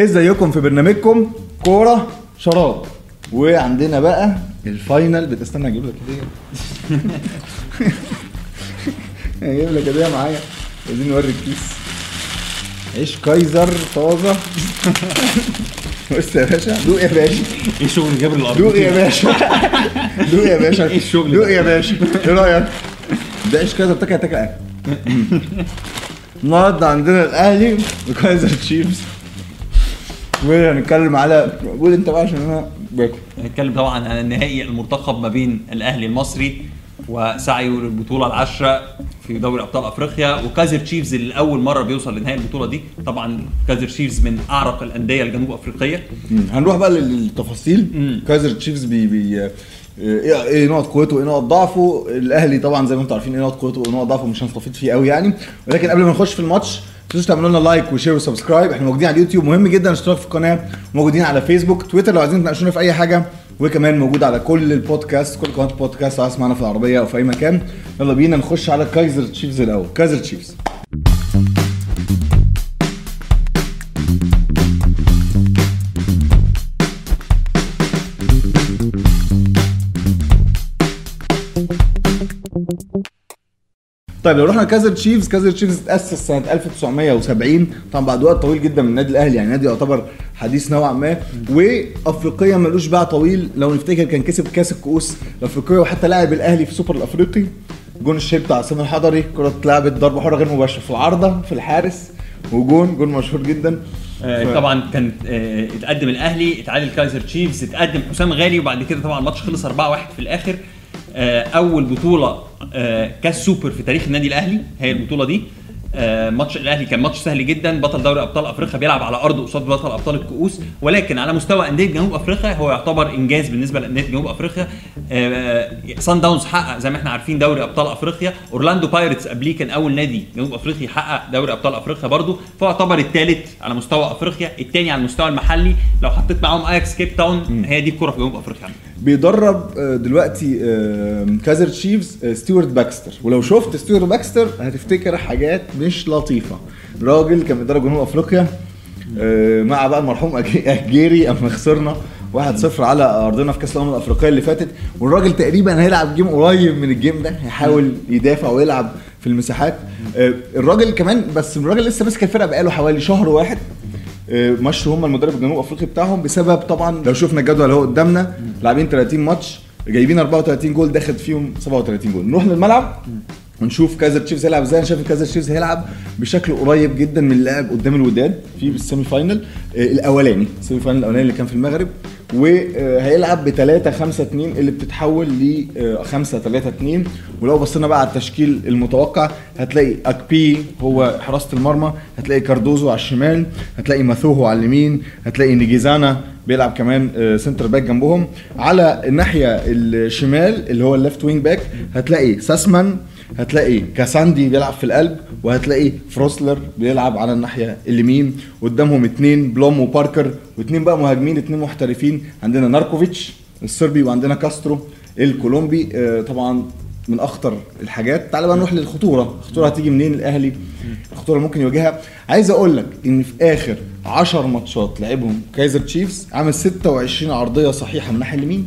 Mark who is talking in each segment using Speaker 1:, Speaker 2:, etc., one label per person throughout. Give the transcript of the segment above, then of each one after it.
Speaker 1: ازيكم في برنامجكم؟ كورة شراب. وعندنا بقى ال final. بتستنى أجيب لك هدية. أجيب لك هدية معايا. عايزين نوري الكيس. عيش كايزر طازة. بص يا باشا دوق يا باشا.
Speaker 2: إيه شغل جابر الأرض
Speaker 1: دوق يا باشا. دوق يا باشا.
Speaker 2: إيه الشغل
Speaker 1: دوق؟ يا باشا. إيه رأيك؟ ده عيش كايزر تكا تكا. النهارده عندنا الأهلي وكايزر تشيفز. وهنتكلم على قول انت بقى عشان أنا باكل.
Speaker 2: هنتكلم طبعا عن النهائي المرتقب ما بين الأهلي المصري وسعيه للبطولة العاشرة في دوري أبطال أفريقيا. وكايزر تشيفز اللي اول مرة بيوصل لنهائي البطولة دي طبعا كايزر تشيفز من أعرق الأندية الجنوب أفريقية.
Speaker 1: هنروح بقى للتفاصيل.
Speaker 2: مم.
Speaker 1: كايزر تشيفز بيبقى إيه إيه نقط قوته وايه نقط ضعفه. الأهلي طبعا زي ما أنتم عارفين إيه نقط قوته وايه نقط ضعفه مش هنستفيد فيه قوي يعني. ولكن قبل ما نخش في الماتش ما تنسوش تعملوا لنا like و share و subscribe. إحنا موجودين على اليوتيوب. مهم جدا الاشتراك في القناة. موجودين على فيسبوك تويتر لو عايزين تناقشونا في أي حاجة. وكمان موجود على كل البودكاست كل قناه بودكاست عايز تسمعنا في العربية أو في أي مكان. يلا بينا نخش على كايزر تشيفز الأول. كايزر تشيفز طيب لو رحنا كايزر تشيفز كايزر تشيفز اتاسس سنة 1970 طبعا بعد وقت طويل جدا من النادي الأهلي يعني نادي يعتبر حديث نوعا ما. وأفريقيا ملوش باع طويل. لو نفتكر كان كسب كأس الكؤوس الافريقيه وحتى لعب الأهلي في السوبر الأفريقي. جون ال chip بتاع عصام الحضري كرة اتلعبت ضربة حرة غير مباشرة في العارضة في الحارس. وجون جون مشهور جدا.
Speaker 2: آه،
Speaker 1: ف-
Speaker 2: طبعا كان آه، اتقدم الأهلي اتعادل كايزر تشيفز اتقدم حسام غالي وبعد كده طبعا الماتش خلص 4-1 في الآخر. آه، أول بطولة آه، كاس سوبر في تاريخ النادي الأهلي هي البطولة دي. آه، ماتش الأهلي كان ماتش سهل جدا. بطل دوري أبطال أفريقيا بيلعب على ارضه قصاد بطل أبطال الكؤوس. ولكن على مستوى أندية جنوب أفريقيا هو يعتبر إنجاز بالنسبة لأندية جنوب أفريقيا. صن داونز حقق زي ما إحنا عارفين دوري أبطال أفريقيا. اورلاندو بايرتس قبليه كان أول نادي جنوب أفريقي يحقق دوري أبطال أفريقيا برضه. فهو يعتبر الثالث على مستوى أفريقيا الثاني على المستوى المحلي. لو حطيت معاهم اياكس كيب تاون هي دي الكرة في جنوب أفريقيا.
Speaker 1: بيدرب آه، دلوقتي آه، كايزر تشيفز آه، ستيوارت باكستر ولو شفت ستيوارت باكستر هتفتكر حاجات مش لطيفة. راجل كان بيدرب جنوب أفريقيا آه، مع بقى المرحوم أجيري أما خسرنا 1-0 على أرضنا في كأس الأمم الأفريقية اللي فاتت. والراجل تقريبا هيلعب game قريب من ال game ده هيحاول يدافع ويلعب في المساحات. آه، الراجل كمان بس الراجل لسه ماسك الفرقة بقاله حوالي شهر واحد. آه، مشوا هم المدرب الجنوب أفريقي بتاعهم بسبب طبعا لو شفنا الجدول اللي هو قدامنا لاعبين 30 ماتش جايبين 34 جول داخل فيهم 37 جول. نروح للملعب. ونشوف كايزر تشيفز هيلعب إزاي. أنا شايف كايزر تشيفز هيلعب بشكل قريب جدا من اللعب قدام الوداد في ال semi final آه، الأولاني. ال semi final الأولاني اللي كان في المغرب. وهيلعب ب 3 5 2 اللي بتتحول ل 5 3 2 ولو بصينا بقى على التشكيل المتوقع هتلاقي أكبي هو حراسة المرمى هتلاقي كاردوزو على الشمال هتلاقي ماثوهو على اليمين هتلاقي نيجيزانا بيلعب كمان آه، centre back جنبهم. على الناحية الشمال اللي هو ال left wing back هتلاقي ساسمان هتلاقي كاساندي بيلعب في القلب وهتلاقي فروسلر بيلعب على الناحية اليمين. قدامهم اتنين بلوم وباركر واتنين بقى مهاجمين اتنين محترفين. عندنا ناركوفيتش الصربي وعندنا كاسترو الكولومبي. آه، طبعا من أخطر الحاجات. تعال بقى نروح للخطورة. الخطورة هتيجي منين؟ الأهلي. الخطورة ممكن يواجهها. عايز أقول لك إن في آخر 10 ماتشات لعبهم كايزر تشيفز عامل 26 عرضية صحيحة من الناحية اليمين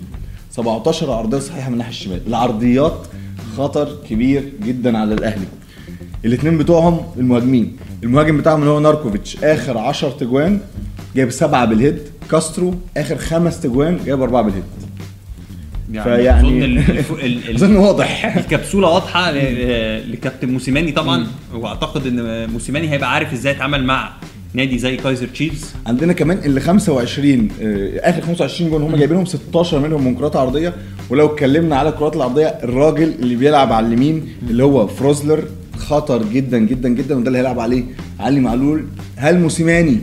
Speaker 1: 17 عرضية صحيحة من الناحية الشمال. العرضيات خطر كبير جدا على الأهلي. الاثنين بتوعهم المهاجمين. المهاجم بتاعهم اللي هو ناركوفيتش آخر 10 تجوان جايب سبعة بال head. كاسترو آخر خمس تجوان جايب
Speaker 2: أربعة بال head. فيعني-
Speaker 1: أظن واضح.
Speaker 2: الكبسولة واضحة لكابتن موسيماني طبعا. وأعتقد إن موسيماني هيبقى عارف إزاي يتعامل مع نادي زي كايزر تشيفز؟
Speaker 1: عندنا كمان اللي 25 آه، آخر 25 جون هم جايبينهم 16 منهم من كرات عرضية. ولو اتكلمنا على الكرات العرضية الراجل اللي بيلعب على اليمين اللي هو فروسلر خطر جدا جدا جدا وده اللي هيلعب عليه علي معلول. هل موسيماني؟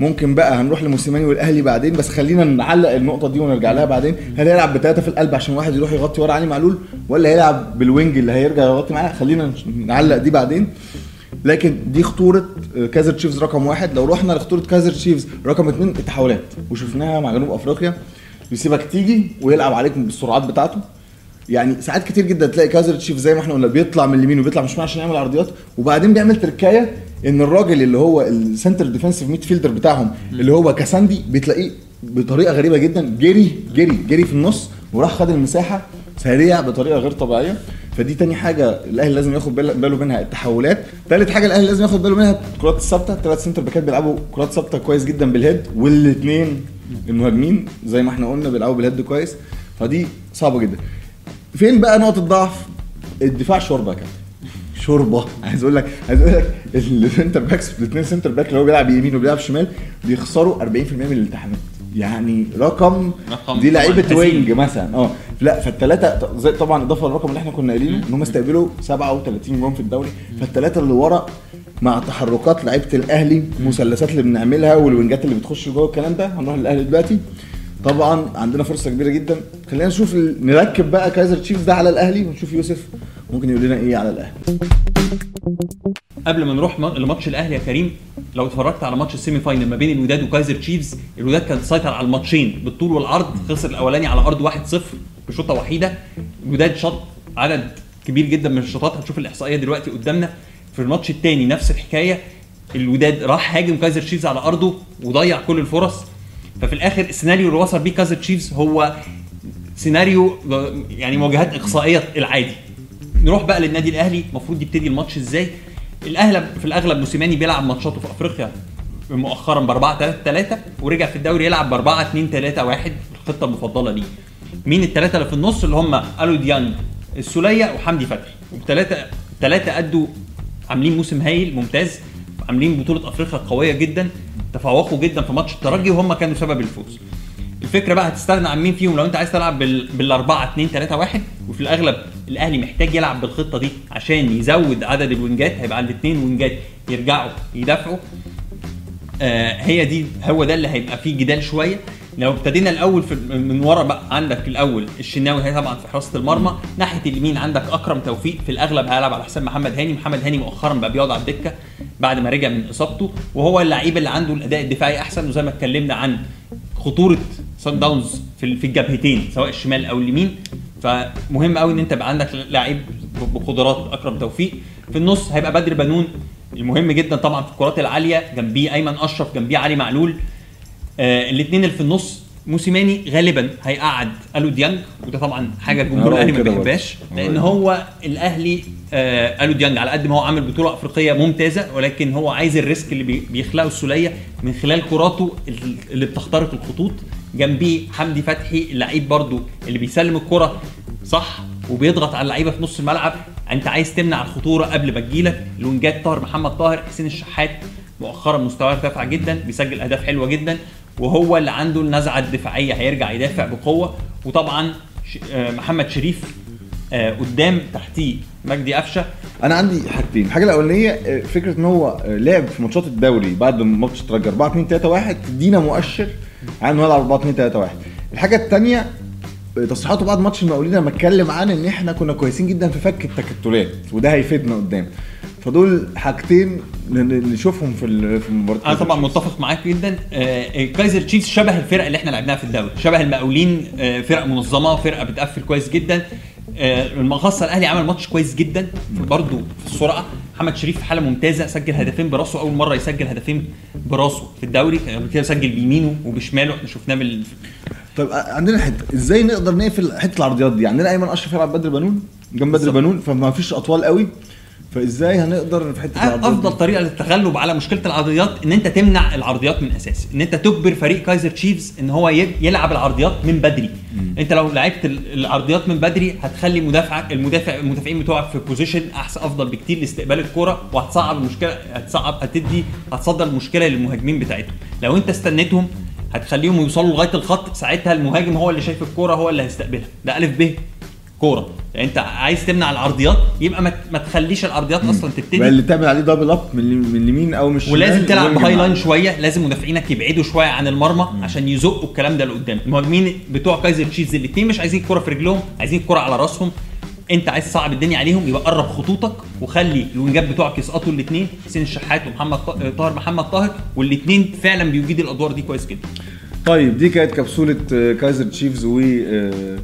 Speaker 1: ممكن بقى هنروح لموسيماني والأهلي بعدين بس خلينا نعلق النقطة دي ونرجع لها بعدين. هل هيلعب بثلاثه في القلب عشان واحد يروح يغطي ورا علي معلول ولا هيلعب بال wing اللي هيرجع يغطي معاه؟ خلينا نعلق دي بعدين. لكن دي خطورة آه، كايزر تشيفز رقم واحد. لو رحنا لخطورة كايزر تشيفز رقم اثنين التحولات. وشفناها مع جنوب أفريقيا. بيسيبك تيجي ويلعب عليك بالسرعات بتاعته. يعني ساعات كتير جدا تلاقي كايزر تشيفز زي ما إحنا قلنا بيطلع من اليمين وبيطلع الشمال عشان يعمل عرضيات. وبعدين بيعمل تركاية إن الراجل اللي هو ال centre defensive midfielder بتاعهم اللي هو كاساندي بتلاقيه بطريقة غريبة جدا. جري جري جري في النص وراح خد المساحة سريع بطريقة غير طبيعية. فدي تاني حاجة الأهلي لازم ياخد بال- باله منها. التحولات تالت حاجة الأهلي لازم ياخد باله منها الكرات الثابته الثلاث centre back ات بيلعبوا كرات ثابته كويس جدا بال head والاثنين المهاجمين زي ما إحنا قلنا بيلعبوا بال head كويس. فدي صعبة جدا. فين بقى نقطه ضعف الدفاع شوربة يا كابتن. شوربة. عايز أقول لك عايز أقول لك ال centre backs الاثنين centre back اللي هو بيلعب يمين وبيلعب شمال بيخسروا 40% من الالتحامات. يعني رقم,
Speaker 2: رقم
Speaker 1: دي
Speaker 2: لعيبة.
Speaker 1: wing مثلا. آه. لا فالثلاثه طبعا إضافة للرقم اللي إحنا كنا قايلينه. إن هم استقبلوا 37 جون في الدوري. فالثلاثه اللي ورا مع تحركات لعيبة الأهلي مثلثات اللي بنعملها والوينجات اللي بتخش جوه الكلام ده هنروح للأهلي دلوقتي. طبعا عندنا فرصة كبيرة جدا. خلينا نشوف نركب بقى كايزر تشيفز ده على الأهلي ونشوف يوسف ممكن يقول لنا إيه على الأهلي.
Speaker 2: قبل ما نروح لماتش الأهلي يا كريم لو اتفرجت على ماتش ال semi-final ما بين الوداد وكايزر تشيفز الوداد كان سيطر على الماتشين بالطول والعرض خسر الأولاني على أرض 1-0 بشوطة وحيدة. الوداد شاط عدد كبير جدا من الشوطات هتشوف الإحصائية دلوقتي قدامنا. في الماتش الثاني نفس الحكاية الوداد راح هاجم كايزر تشيفز على أرضه وضيع كل الفرص. ففي الآخر السيناريو اللي وصل بيه كايزر تشيفز هو سيناريو يعني مواجهات إقصائية العادي. نروح بقى للنادي الأهلي المفروض يبتدي الماتش إزاي؟ الاغلب في الأغلب موسيماني بيلعب ماتشاته في أفريقيا مؤخرا ب 4 3 3 ورجع في الدوري يلعب ب 4 2 3 1 الخطة المفضلة ليه. مين الثلاثه اللي في النص؟ اللي هم أليو ديانج السولية وحمدي فتحي. والثلاثه ثلاثة أدوا عاملين موسم هايل ممتاز عاملين بطولة أفريقيا قوية جدا تفوقوا جدا في ماتش الترجي وهم كانوا سبب الفوز. الفكرة بقى هتستغنى عن مين فيهم؟ لو أنت عايز تلعب بال بالأربعة 2 3 1 وفي الأغلب الأهلي محتاج يلعب بالخطة دي عشان يزود عدد الوينجات هيبقى عند اثنين وينجات يرجعوا يدافعوا. آه هي دي هو ده اللي هيبقى فيه جدال شوية. لو ابتدينا الأول في من ورا بقى عندك الأول الشناوي هي طبعا في حراسة المرمى. ناحية اليمين عندك أكرم توفيق في الأغلب هيلعب على حساب محمد هاني. محمد هاني مؤخرا بقى بيقعد على الدكة بعد ما رجع من إصابته. وهو اللعيب اللي عنده الأداء الدفاعي أحسن. وزي ما اتكلمنا عن خطورة سان داونز في الجبهتين سواء الشمال أو اليمين. فمهم قوي إن أنت يبقى عندك لعيب بقدرات اكرم توفيق. في النص هيبقى بدر بنون المهم جدا طبعا في الكرات العالية جنبيه أيمن أشرف جنبيه علي معلول. آه الاثنين اللي في النص موسيماني غالبا هيقعد ألو ديانج وده طبعا حاجة الجمهور
Speaker 1: هو
Speaker 2: الأهلي ما. بيحبهاش لأن
Speaker 1: هو-
Speaker 2: الأهلي آه أليو ديانج على قد ما هو عامل بطولة أفريقية ممتازة ولكن هو عايز ال risk اللي بي- بيخلقه السوليه من خلال كراته ال- اللي بتخترق الخطوط. جنبيه حمدي فتحي اللعيب برضو اللي بيسلم الكرة صح؟ وبيضغط على اللعيبة في نص الملعب. انت عايز تمنع الخطورة قبل ما تجيلك. الوينجات طاهر محمد طاهر حسين الشحات مؤخرا مستواه ارتفع جدا بيسجل أهداف حلوة جدا وهو اللي عنده النزعة الدفاعية هيرجع يدافع بقوة. وطبعا آه، محمد شريف آه، قدام تحتيه مجدي قفشة.
Speaker 1: أنا عندي حاجتين. الحاجة الأولانية آه، فكرة إن هو لعب في ماتشات الدوري بعد ما ماتش ترجى 4 2 3 1 تدينا مؤشر يلعب 4 2 3 1 الحاجة الثانية تصريحاته بعد ماتش المقاولين لما اتكلم عن إن إحنا كنا كويسين جدا في فك التكتلات وده هيفيدنا قدام. فدول حاجتين نشوفهم في ال- في المباراه
Speaker 2: أنا طبعا متفق معاك جدا. آه، كايزر تشيفز شبه الفرق اللي إحنا لعبناها في الدوري. شبه المقاولين آه، فرقه منظمة فرقة بتقفل كويس جدا. آه، المقصة الأهلي عمل ماتش كويس جدا برضه في السرعة. محمد شريف في حاله ممتازه سجل هدفين براسه أول مرة يسجل هدفين براسه في الدوري كان قبل كده سجل بيمينه وبشماله إحنا شفناه بال...
Speaker 1: طيب عندنا حتة إزاي نقدر نقفل حتة العرضيات دي عندنا أيمن أشرف يلعب بدر بنون جنب بدر. بنون فما فيش أطوال قوي فإزاي هنقدر في حتة العرضيات
Speaker 2: أفضل
Speaker 1: دي؟
Speaker 2: طريقة للتغلب على مشكلة العرضيات إن أنت تمنع العرضيات من أساس إن أنت تجبر فريق كايزر تشيفز إن هو يلعب العرضيات من بدري. أنت لو لعبت ال- العرضيات من بدري هتخلي مدافعك المدافع المدافعين بتوعك في position احسن أفضل بكتير لاستقبال الكره وهتصعب المشكلة هتصعب هتدي هتصدر المشكلة للمهاجمين بتاعتهم. لو أنت استنيتهم هتخليهم يوصلوا لغاية الخط ساعتها المهاجم هو اللي شايف الكورة هو اللي هيستقبلها. ده ألف ب. كورة. يعني انت عايز تمنع العرضيات يبقى ما ما تخليش العرضيات أصلا تبتدي
Speaker 1: بقى اللي تعمل عليه double up من من اليمين أو من الشمال
Speaker 2: ولازم تلعب ب high
Speaker 1: line.
Speaker 2: شوية لازم مدافعينك يبعدوا شوية عن المرمى عشان يزقوا الكلام ده لقدام. المهاجمين بتوع كايزر تشيفز الاثنين مش عايزين الكره في رجلهم عايزين الكره على راسهم. انت عايز تصعب الدنيا عليهم يبقى قرب خطوطك وخلي الوينجات بتوعك يسقطوا الاثنين حسين الشحات ومحمد ط- طاهر محمد طاهر والاثنين فعلا بيجيد الأدوار دي كويس جدا.
Speaker 1: طيب دي كانت كبسولة آه، كايزر تشيفز و آه، آه،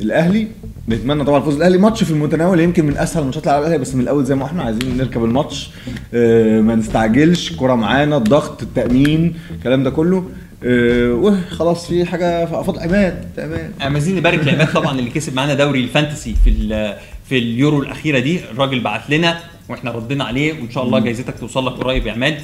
Speaker 1: الأهلي. نتمنى طبعا فوز الأهلي. ماتش في المتناول يمكن من أسهل الماتشات اللي على الأهلي بس من الأول زي ما إحنا عايزين نركب الماتش. آه، ما نستعجلش. الكره معانا الضغط التأمين الكلام ده كله. آه، وخلاص في حاجة فاضل عماد عماد.
Speaker 2: عايزين نبارك لعماد طبعا اللي كسب معانا دوري ال fantasy في في اليورو الأخيرة دي. الراجل بعت لنا وإحنا ردينا عليه وإن شاء الله جايزتك توصل لك قريب يا عماد.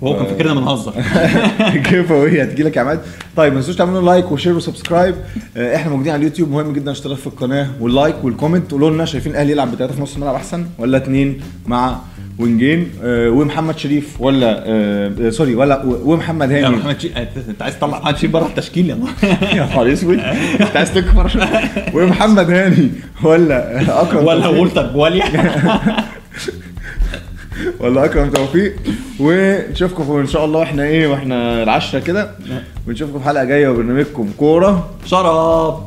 Speaker 2: وهو كان فاكرنا بنهزر.
Speaker 1: كيف هي؟ هتجي لك يا عماد. طيب ما تنسوش تعملوا like و share و subscribe. آه، إحنا موجودين على اليوتيوب. مهم جدا الاشتراك في القناة وال like وال comment. قولوا لنا شايفين الاهلي يلعب بثلاثه في نص الملعب أحسن ولا اثنين مع وينجين؟ آه، ومحمد شريف ولا آه، sorry ولا ومحمد هاني.
Speaker 2: محمد. أنت- أنت عايز تطلع محمد شريف بره التشكيل يا.
Speaker 1: يا نهار اسود. أنت عايز تكبر. ومحمد هاني ولا اكرم
Speaker 2: ولا؟ وولتر بواليا.
Speaker 1: ولا أكرم توفيق. ونشوفكم إن شاء الله إحنا إيه وإحنا العشرة كده. ونشوفكم في حلقة جاية وبرنامجكم كورة.
Speaker 2: شراب